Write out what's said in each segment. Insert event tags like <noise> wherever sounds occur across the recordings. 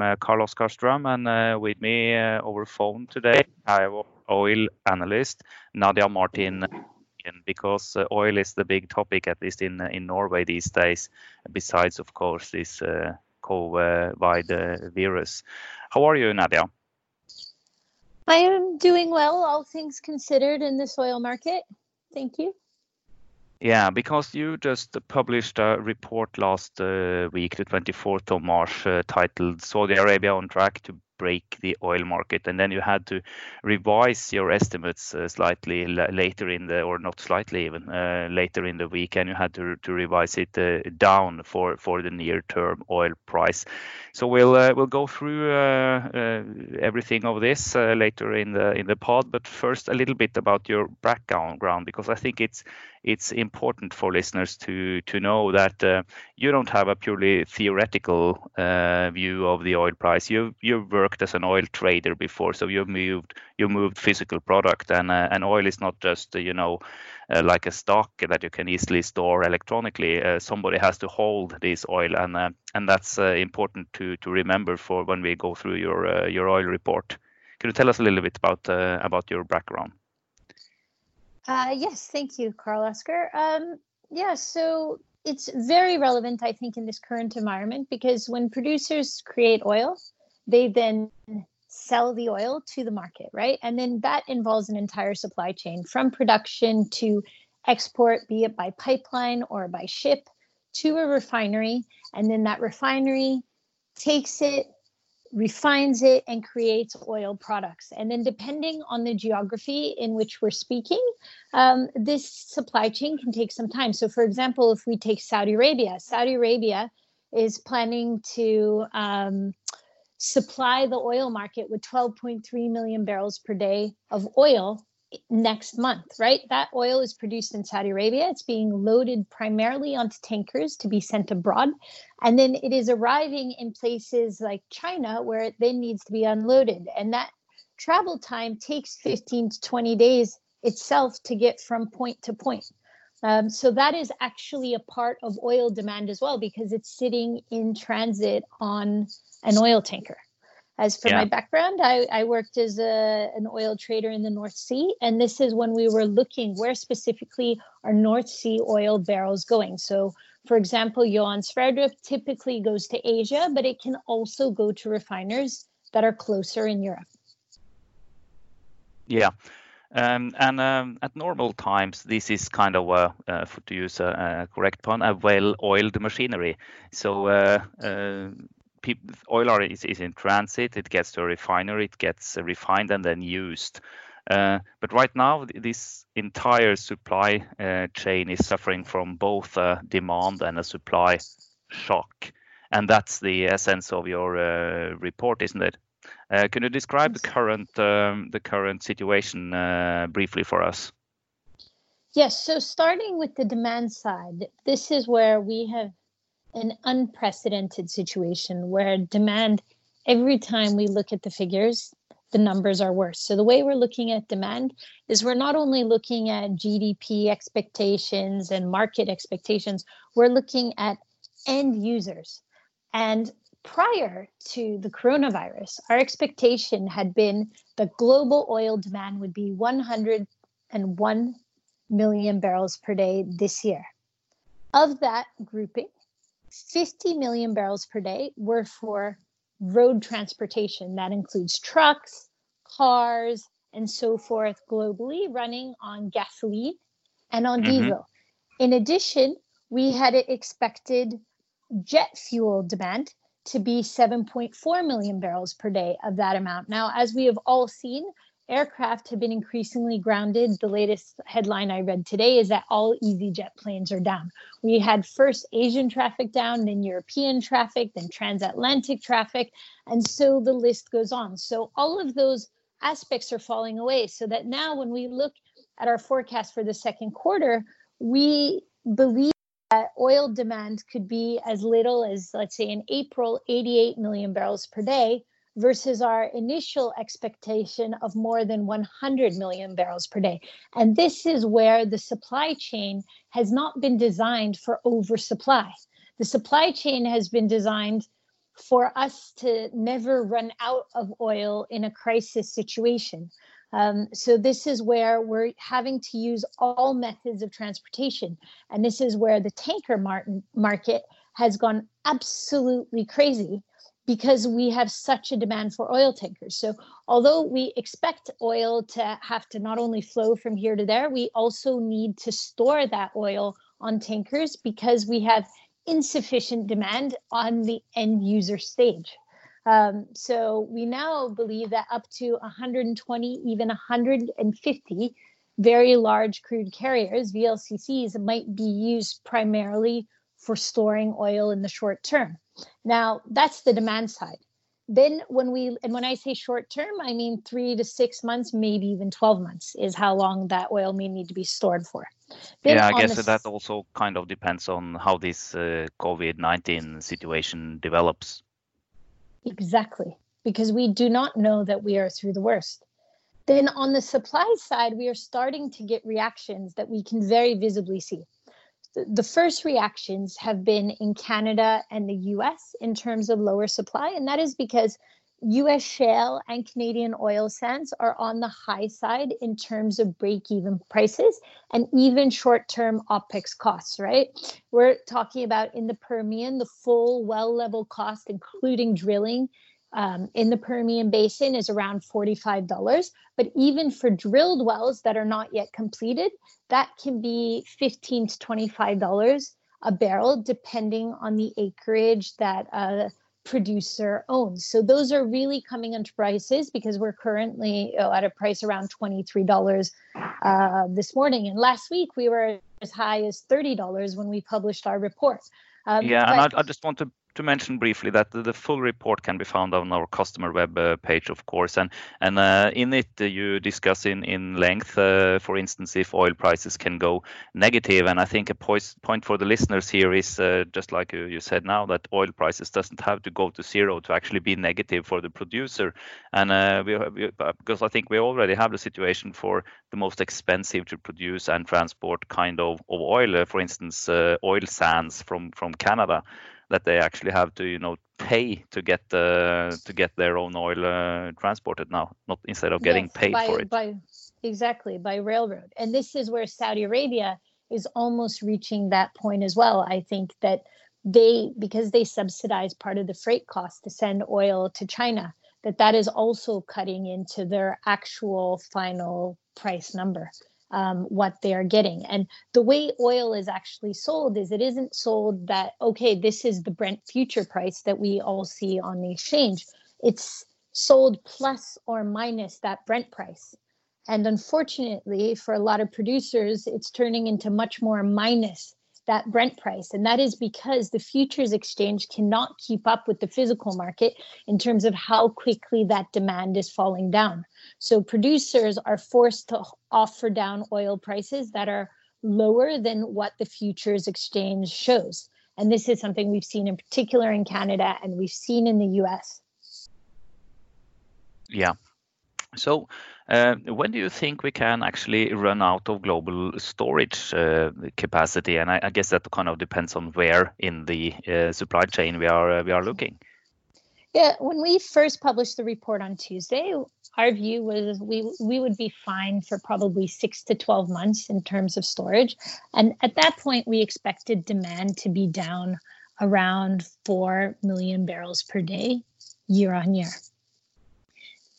I'm uh, Carl-Oskar and uh, with me uh, over phone today, I have oil analyst Nadia Martin. Because oil is the big topic, at least in in Norway these days. Besides, of course, this COVID virus. How are you, Nadia? I am doing well, all things considered, in this oil market. Thank you. Yeah, because you just published a report last uh, week, the 24th of March, uh, titled Saudi Arabia on track to break the oil market, and then you had to revise your estimates uh, slightly later in the, or not slightly even, uh, later in the week, and you had to to revise it uh, down for for the near term oil price. So we'll uh, we'll go through uh, uh, everything of this later in the in the pod, but first a little bit about your background, because I think it's it's important for listeners to to know that uh, you don't have a purely theoretical uh, view of the oil price. You you've worked as an oil trader before, so you've moved you moved physical product, and uh, and oil is not just you know uh, like a stock that you can easily store electronically. Uh, somebody has to hold this oil, and uh, and that's important to to remember for when we go through your your oil report. Can you tell us a little bit about about your background? Uh, yes, thank you, Carl-Oskar. Um, yeah, so it's very relevant, I think, in this current environment because when producers create oil, they then sell the oil to the market, right? And then that involves an entire supply chain from production to export, be it by pipeline or by ship to a refinery. And then that refinery takes it, refines it and creates oil products. And then, depending on the geography in which we're speaking, um, this supply chain can take some time. So, for example, if we take Saudi Arabia, Saudi Arabia is planning to um, supply the oil market with 12.3 million barrels per day of oil next month, right? That oil is produced in Saudi Arabia. It's being loaded primarily onto tankers to be sent abroad. And then it is arriving in places like China where it then needs to be unloaded. And that travel time takes 15 to 20 days itself to get from point to point. Um, so that is actually a part of oil demand as well because it's sitting in transit on an oil tanker. As for yeah. my background, I, I worked as a, an oil trader in the North Sea, and this is when we were looking where specifically are North Sea oil barrels going. So, for example, Johan Sverdrup typically goes to Asia, but it can also go to refiners that are closer in Europe. Yeah. Um, and um, at normal times, this is kind of, a, uh, to use a, a correct pun, a well-oiled machinery. So uh, uh, people, oil is, is in transit, it gets to a refinery, it gets refined and then used. Uh, but right now, this entire supply uh, chain is suffering from both a demand and a supply shock. And that's the essence of your uh, report, isn't it? Uh, can you describe the current um, the current situation uh, briefly for us? Yes. So starting with the demand side, this is where we have an unprecedented situation where demand, every time we look at the figures, the numbers are worse. So the way we're looking at demand is we're not only looking at GDP expectations and market expectations, we're looking at end users. And prior to the coronavirus, our expectation had been that global oil demand would be 101 million barrels per day this year. Of that grouping, 50 million barrels per day were for road transportation. That includes trucks, cars, and so forth globally running on gasoline and on mm-hmm. diesel. In addition, we had expected jet fuel demand to be 7.4 million barrels per day of that amount. Now, as we have all seen, aircraft have been increasingly grounded. The latest headline I read today is that all EasyJet planes are down. We had first Asian traffic down, then European traffic, then transatlantic traffic. And so the list goes on. So all of those aspects are falling away. So that now, when we look at our forecast for the second quarter, we believe that oil demand could be as little as, let's say, in April, 88 million barrels per day versus our initial expectation of more than 100 million barrels per day. And this is where the supply chain has not been designed for oversupply. The supply chain has been designed for us to never run out of oil in a crisis situation. Um, so this is where we're having to use all methods of transportation, and this is where the tanker mar- market has gone absolutely crazy because we have such a demand for oil tankers. So, although we expect oil to have to not only flow from here to there, we also need to store that oil on tankers because we have insufficient demand on the end user stage. Um, so, we now believe that up to 120, even 150 very large crude carriers, VLCCs, might be used primarily for storing oil in the short term. Now, that's the demand side. Then, when we, and when I say short term, I mean three to six months, maybe even 12 months is how long that oil may need to be stored for. Then yeah, I guess the, that also kind of depends on how this uh, COVID 19 situation develops. Exactly, because we do not know that we are through the worst. Then, on the supply side, we are starting to get reactions that we can very visibly see the first reactions have been in Canada and the US in terms of lower supply. And that is because US shale and Canadian oil sands are on the high side in terms of break even prices and even short term OPEX costs, right? We're talking about in the Permian, the full well level cost, including drilling um, in the Permian Basin is around $45. But even for drilled wells that are not yet completed, that can be 15 to $25 a barrel, depending on the acreage that a producer owns. So those are really coming into prices because we're currently at a price around $23 uh, this morning. And last week we were as high as $30 when we published our report. Um, yeah, but, and I, I, just want to to mention briefly that the, full report can be found on our customer web uh, page, of course, and and uh, in it uh, you discuss in in length, uh, for instance, if oil prices can go negative. And I think a point for the listeners here is uh, just like you, you, said now that oil prices doesn't have to go to zero to actually be negative for the producer. And uh, we, we, because I think we already have the situation for the most expensive to produce and transport kind of, of oil, for instance, oil sands from from Canada that they actually have to you know pay to get uh, to get their own oil uh, transported now, not instead of getting yes, paid by, for it. By, exactly by railroad, and this is where Saudi Arabia is almost reaching that point as well. I think that they because they subsidize part of the freight cost to send oil to China, that that is also cutting into their actual final price number um, what they are getting. And the way oil is actually sold is it isn't sold that, okay, this is the Brent future price that we all see on the exchange. It's sold plus or minus that Brent price. And unfortunately, for a lot of producers, it's turning into much more minus that Brent price. And that is because the futures exchange cannot keep up with the physical market in terms of how quickly that demand is falling down. So producers are forced to offer down oil prices that are lower than what the futures exchange shows. And this is something we've seen in particular in Canada and we've seen in the US. Yeah. So when do you think we can actually run out of global storage uh, capacity? And I, guess that kind of depends on where in the uh, supply chain we are uh, we are looking. Yeah, when we first published the report on Tuesday, our view was we we would be fine for probably six to twelve months in terms of storage, and at that point we expected demand to be down around four million barrels per day, year on year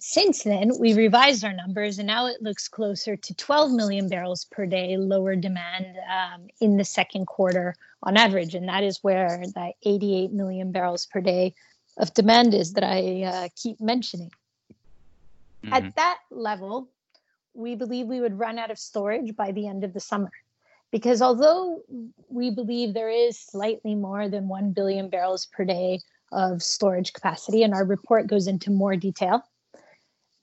since then, we revised our numbers and now it looks closer to 12 million barrels per day lower demand um, in the second quarter on average. And that is where that 88 million barrels per day of demand is that I uh, keep mentioning. Mm-hmm. At that level, we believe we would run out of storage by the end of the summer. Because although we believe there is slightly more than 1 billion barrels per day of storage capacity, and our report goes into more detail,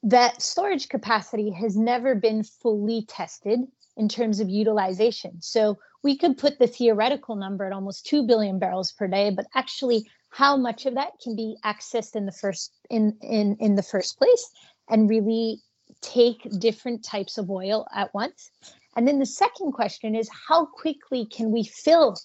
that storage capacity has never been fully tested in terms of utilization. So we could put the theoretical number at almost 2 billion barrels per day, but actually how much of that can be accessed in the first in in in the first place and really take different types of oil at once. And then the second question is how quickly can we fill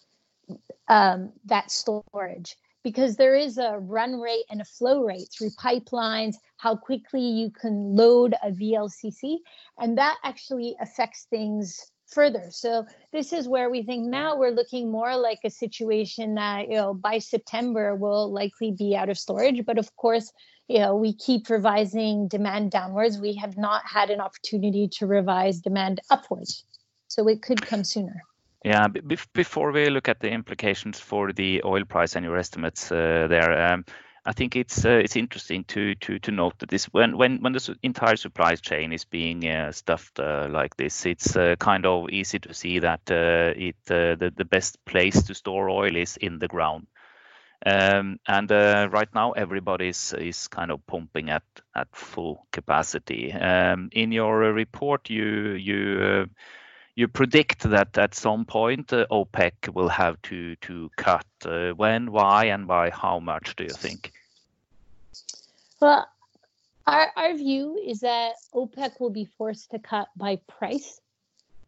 um, that storage? Because there is a run rate and a flow rate through pipelines, how quickly you can load a VLCC, and that actually affects things further. So this is where we think now we're looking more like a situation that you know by September will likely be out of storage. But of course, you know we keep revising demand downwards. We have not had an opportunity to revise demand upwards, so it could come sooner. Yeah, before we look at the implications for the oil price and your estimates uh, there, um, I think it's uh, it's interesting to to to note that this when when when the entire supply chain is being uh, stuffed like this, it's kind of easy to see that it the best place to store oil is in the ground. Um, and right now, everybody is, kind of pumping at at full capacity. Um, in your report, you you predict that at some point uh, OPEC will have to to cut. Uh, when, why, and by how much do you think? Well, our, our view is that OPEC will be forced to cut by price.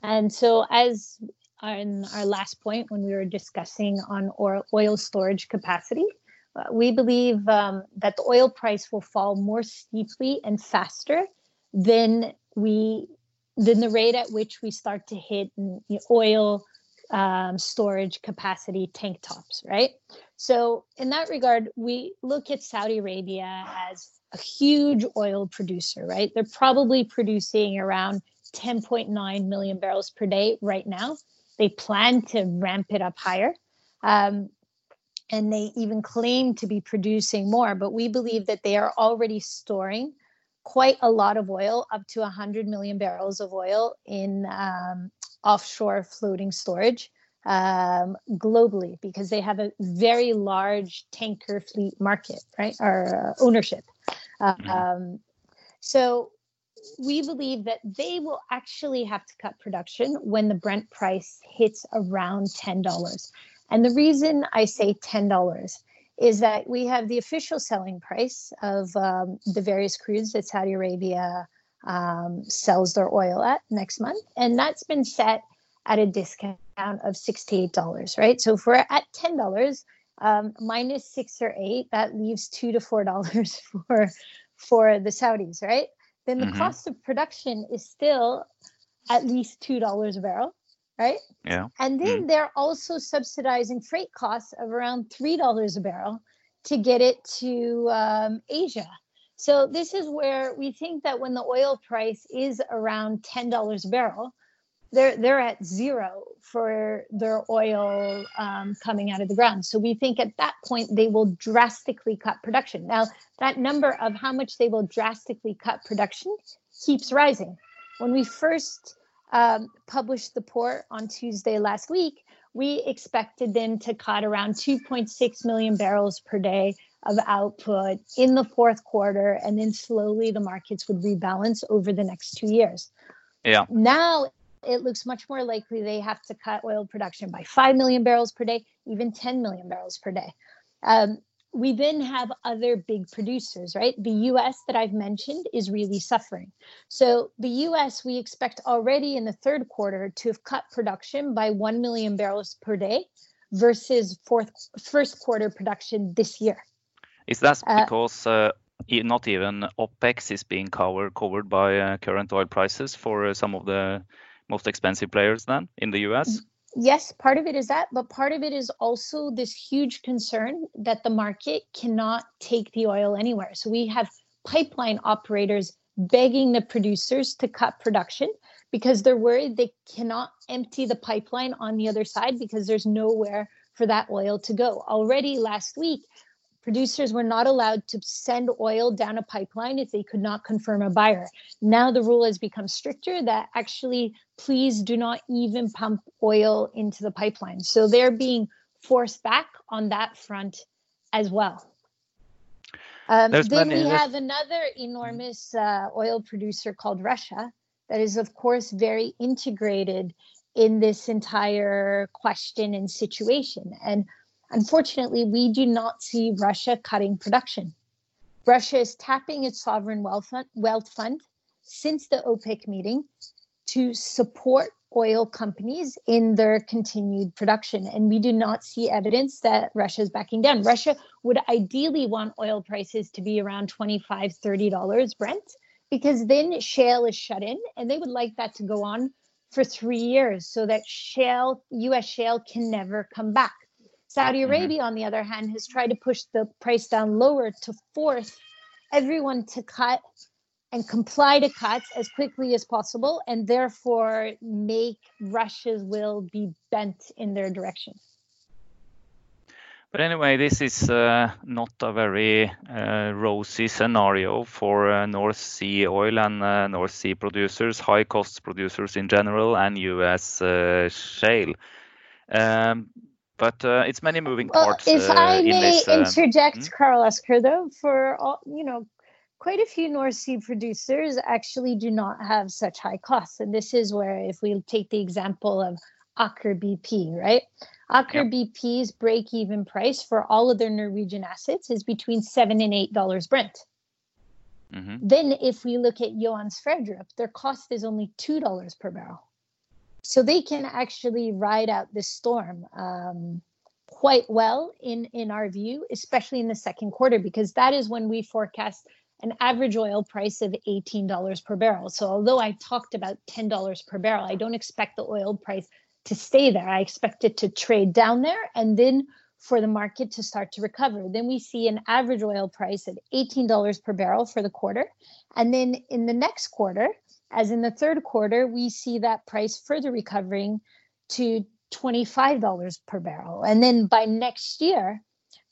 And so, as in our last point when we were discussing on oil, oil storage capacity, uh, we believe um, that the oil price will fall more steeply and faster than we than the rate at which we start to hit oil um, storage capacity tank tops, right? So, in that regard, we look at Saudi Arabia as a huge oil producer, right? They're probably producing around 10.9 million barrels per day right now. They plan to ramp it up higher. Um, and they even claim to be producing more, but we believe that they are already storing quite a lot of oil, up to 100 million barrels of oil in um, offshore floating storage um, globally because they have a very large tanker fleet market, right? Or uh, ownership. Uh, mm-hmm. Um, so we believe that they will actually have to cut production when the Brent price hits around $10. And the reason I say $10 is that we have the official selling price of um, the various crudes that Saudi Arabia um, sells their oil at next month. And that's been set at a discount of $68, right? So if we're at ten dollars um, minus six or eight, that leaves two to four <laughs> dollars for for the Saudis, right? Then the mm-hmm. cost of production is still at least two dollars a barrel right? Yeah. And then mm. they're also subsidizing freight costs of around three dollars a barrel to get it to um, Asia. So this is where we think that when the oil price is around ten dollars a barrel, they're they're at zero for their oil um, coming out of the ground. So we think at that point they will drastically cut production. Now that number of how much they will drastically cut production keeps rising. When we first um, published the port on Tuesday last week, we expected them to cut around 2.6 million barrels per day of output in the fourth quarter, and then slowly the markets would rebalance over the next two years. Yeah. Now it looks much more likely they have to cut oil production by 5 million barrels per day, even 10 million barrels per day. Um, we then have other big producers, right? The US that I've mentioned is really suffering. So the US, we expect already in the third quarter to have cut production by 1 million barrels per day versus fourth first quarter production this year. Is that uh, because uh, not even OPEX is being covered covered by uh, current oil prices for uh, some of the most expensive players then in the US? Yes, part of it is that, but part of it is also this huge concern that the market cannot take the oil anywhere. So we have pipeline operators begging the producers to cut production because they're worried they cannot empty the pipeline on the other side because there's nowhere for that oil to go. Already last week, producers were not allowed to send oil down a pipeline if they could not confirm a buyer. Now the rule has become stricter that actually, please do not even pump oil into the pipeline. So they're being forced back on that front as well. Um, then we have another enormous uh, oil producer called Russia that is, of course, very integrated in this entire question and situation. And Unfortunately, we do not see Russia cutting production. Russia is tapping its sovereign wealth fund, wealth fund since the OPEC meeting to support oil companies in their continued production. And we do not see evidence that Russia is backing down. Russia would ideally want oil prices to be around $25, $30 Brent, because then shale is shut in, and they would like that to go on for three years so that shale, US shale, can never come back. Saudi mm-hmm. Arabia, mm-hmm. on the other hand, has tried to push the price down lower to force everyone to cut and comply to cuts as quickly as possible and therefore make Russia's will be bent in their direction. But anyway, this is uh, not a very uh, rosy scenario for uh, North Sea oil and uh, North Sea producers, high cost producers in general, and US uh, shale. Um, but uh, it's many moving parts. Well, if I may this, interject, hmm? Carl though, for all, you know, quite a few North Sea producers actually do not have such high costs. And this is where, if we take the example of Aker BP, right? Aker yep. BP's break even price for all of their Norwegian assets is between seven and eight dollars Brent. Mm-hmm. Then, if we look at Johan Sverdrup, their cost is only two dollars per barrel, so they can actually ride out this storm um, quite well in in our view, especially in the second quarter, because that is when we forecast an average oil price of $18 per barrel. So although I talked about $10 per barrel, I don't expect the oil price to stay there. I expect it to trade down there and then for the market to start to recover. Then we see an average oil price of $18 per barrel for the quarter. And then in the next quarter, as in the third quarter, we see that price further recovering to $25 per barrel. And then by next year,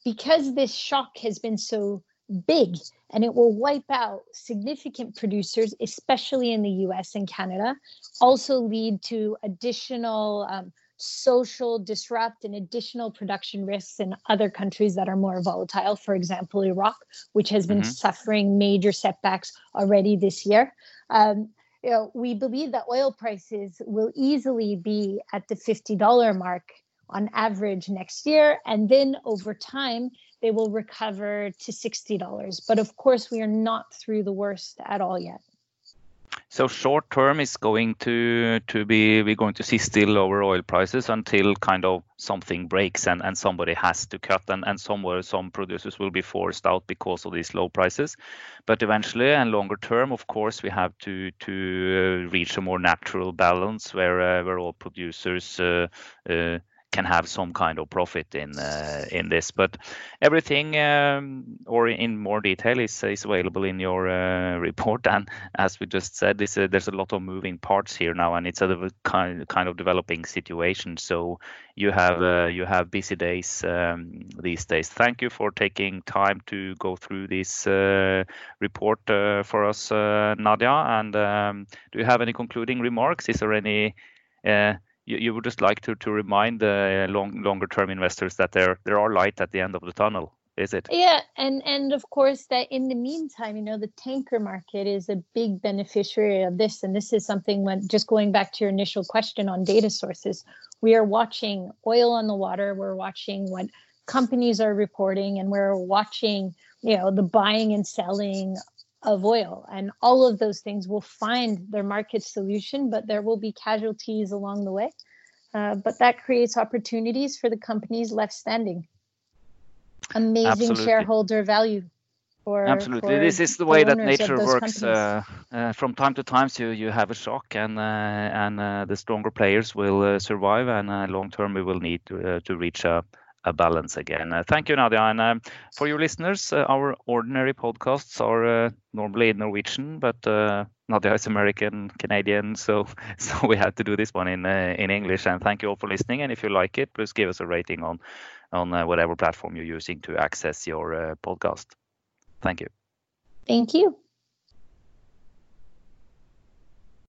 because this shock has been so big and it will wipe out significant producers, especially in the US and Canada, also lead to additional um, social disrupt and additional production risks in other countries that are more volatile. For example, Iraq, which has been mm-hmm. suffering major setbacks already this year. Um, you know, we believe that oil prices will easily be at the $50 mark on average next year. And then over time, they will recover to $60. But of course, we are not through the worst at all yet. So short term is going to to be we're going to see still lower oil prices until kind of something breaks and, and somebody has to cut and, and somewhere some producers will be forced out because of these low prices. But eventually and longer term, of course, we have to to uh, reach a more natural balance where uh, where all producers uh, uh can have some kind of profit in uh, in this. But everything, um, or in more detail, is is available in your uh, report. And as we just said, this, uh, there's a lot of moving parts here now, and it's a kind kind of developing situation. So you have uh, you have busy days um, these days. Thank you for taking time to go through this uh, report uh, for us, Nadia. And um, do you have any concluding remarks? Is there any you, you would just like to to remind the uh, long longer term investors that there there are light at the end of the tunnel is it? Yeah and and of course that in the meantime you know the tanker market is a big beneficiary of this and this is something when just going back to your initial question on data sources we are watching oil on the water we're watching what companies are reporting and we're watching you know the buying and selling of oil. And all of those things will find their market solution, but there will be casualties along the way. Uh, but that creates opportunities for the companies left standing. Amazing Absolutely. shareholder value. For, Absolutely, for this is the way that nature works. Uh, uh, from time to time, so you have a shock, and uh, and uh, the stronger players will uh, survive, and long term we will need to to reach a a balance again. Uh, thank you, Nadia. And um, for your listeners, uh, our ordinary podcasts are uh, normally in Norwegian, but uh, Nadia is American Canadian, <laughs> so so we had to do this one in uh, in English. And thank you all for listening. And if you like it, please give us a rating on on uh, whatever platform you're using to access your podcast. Thank you. Thank you.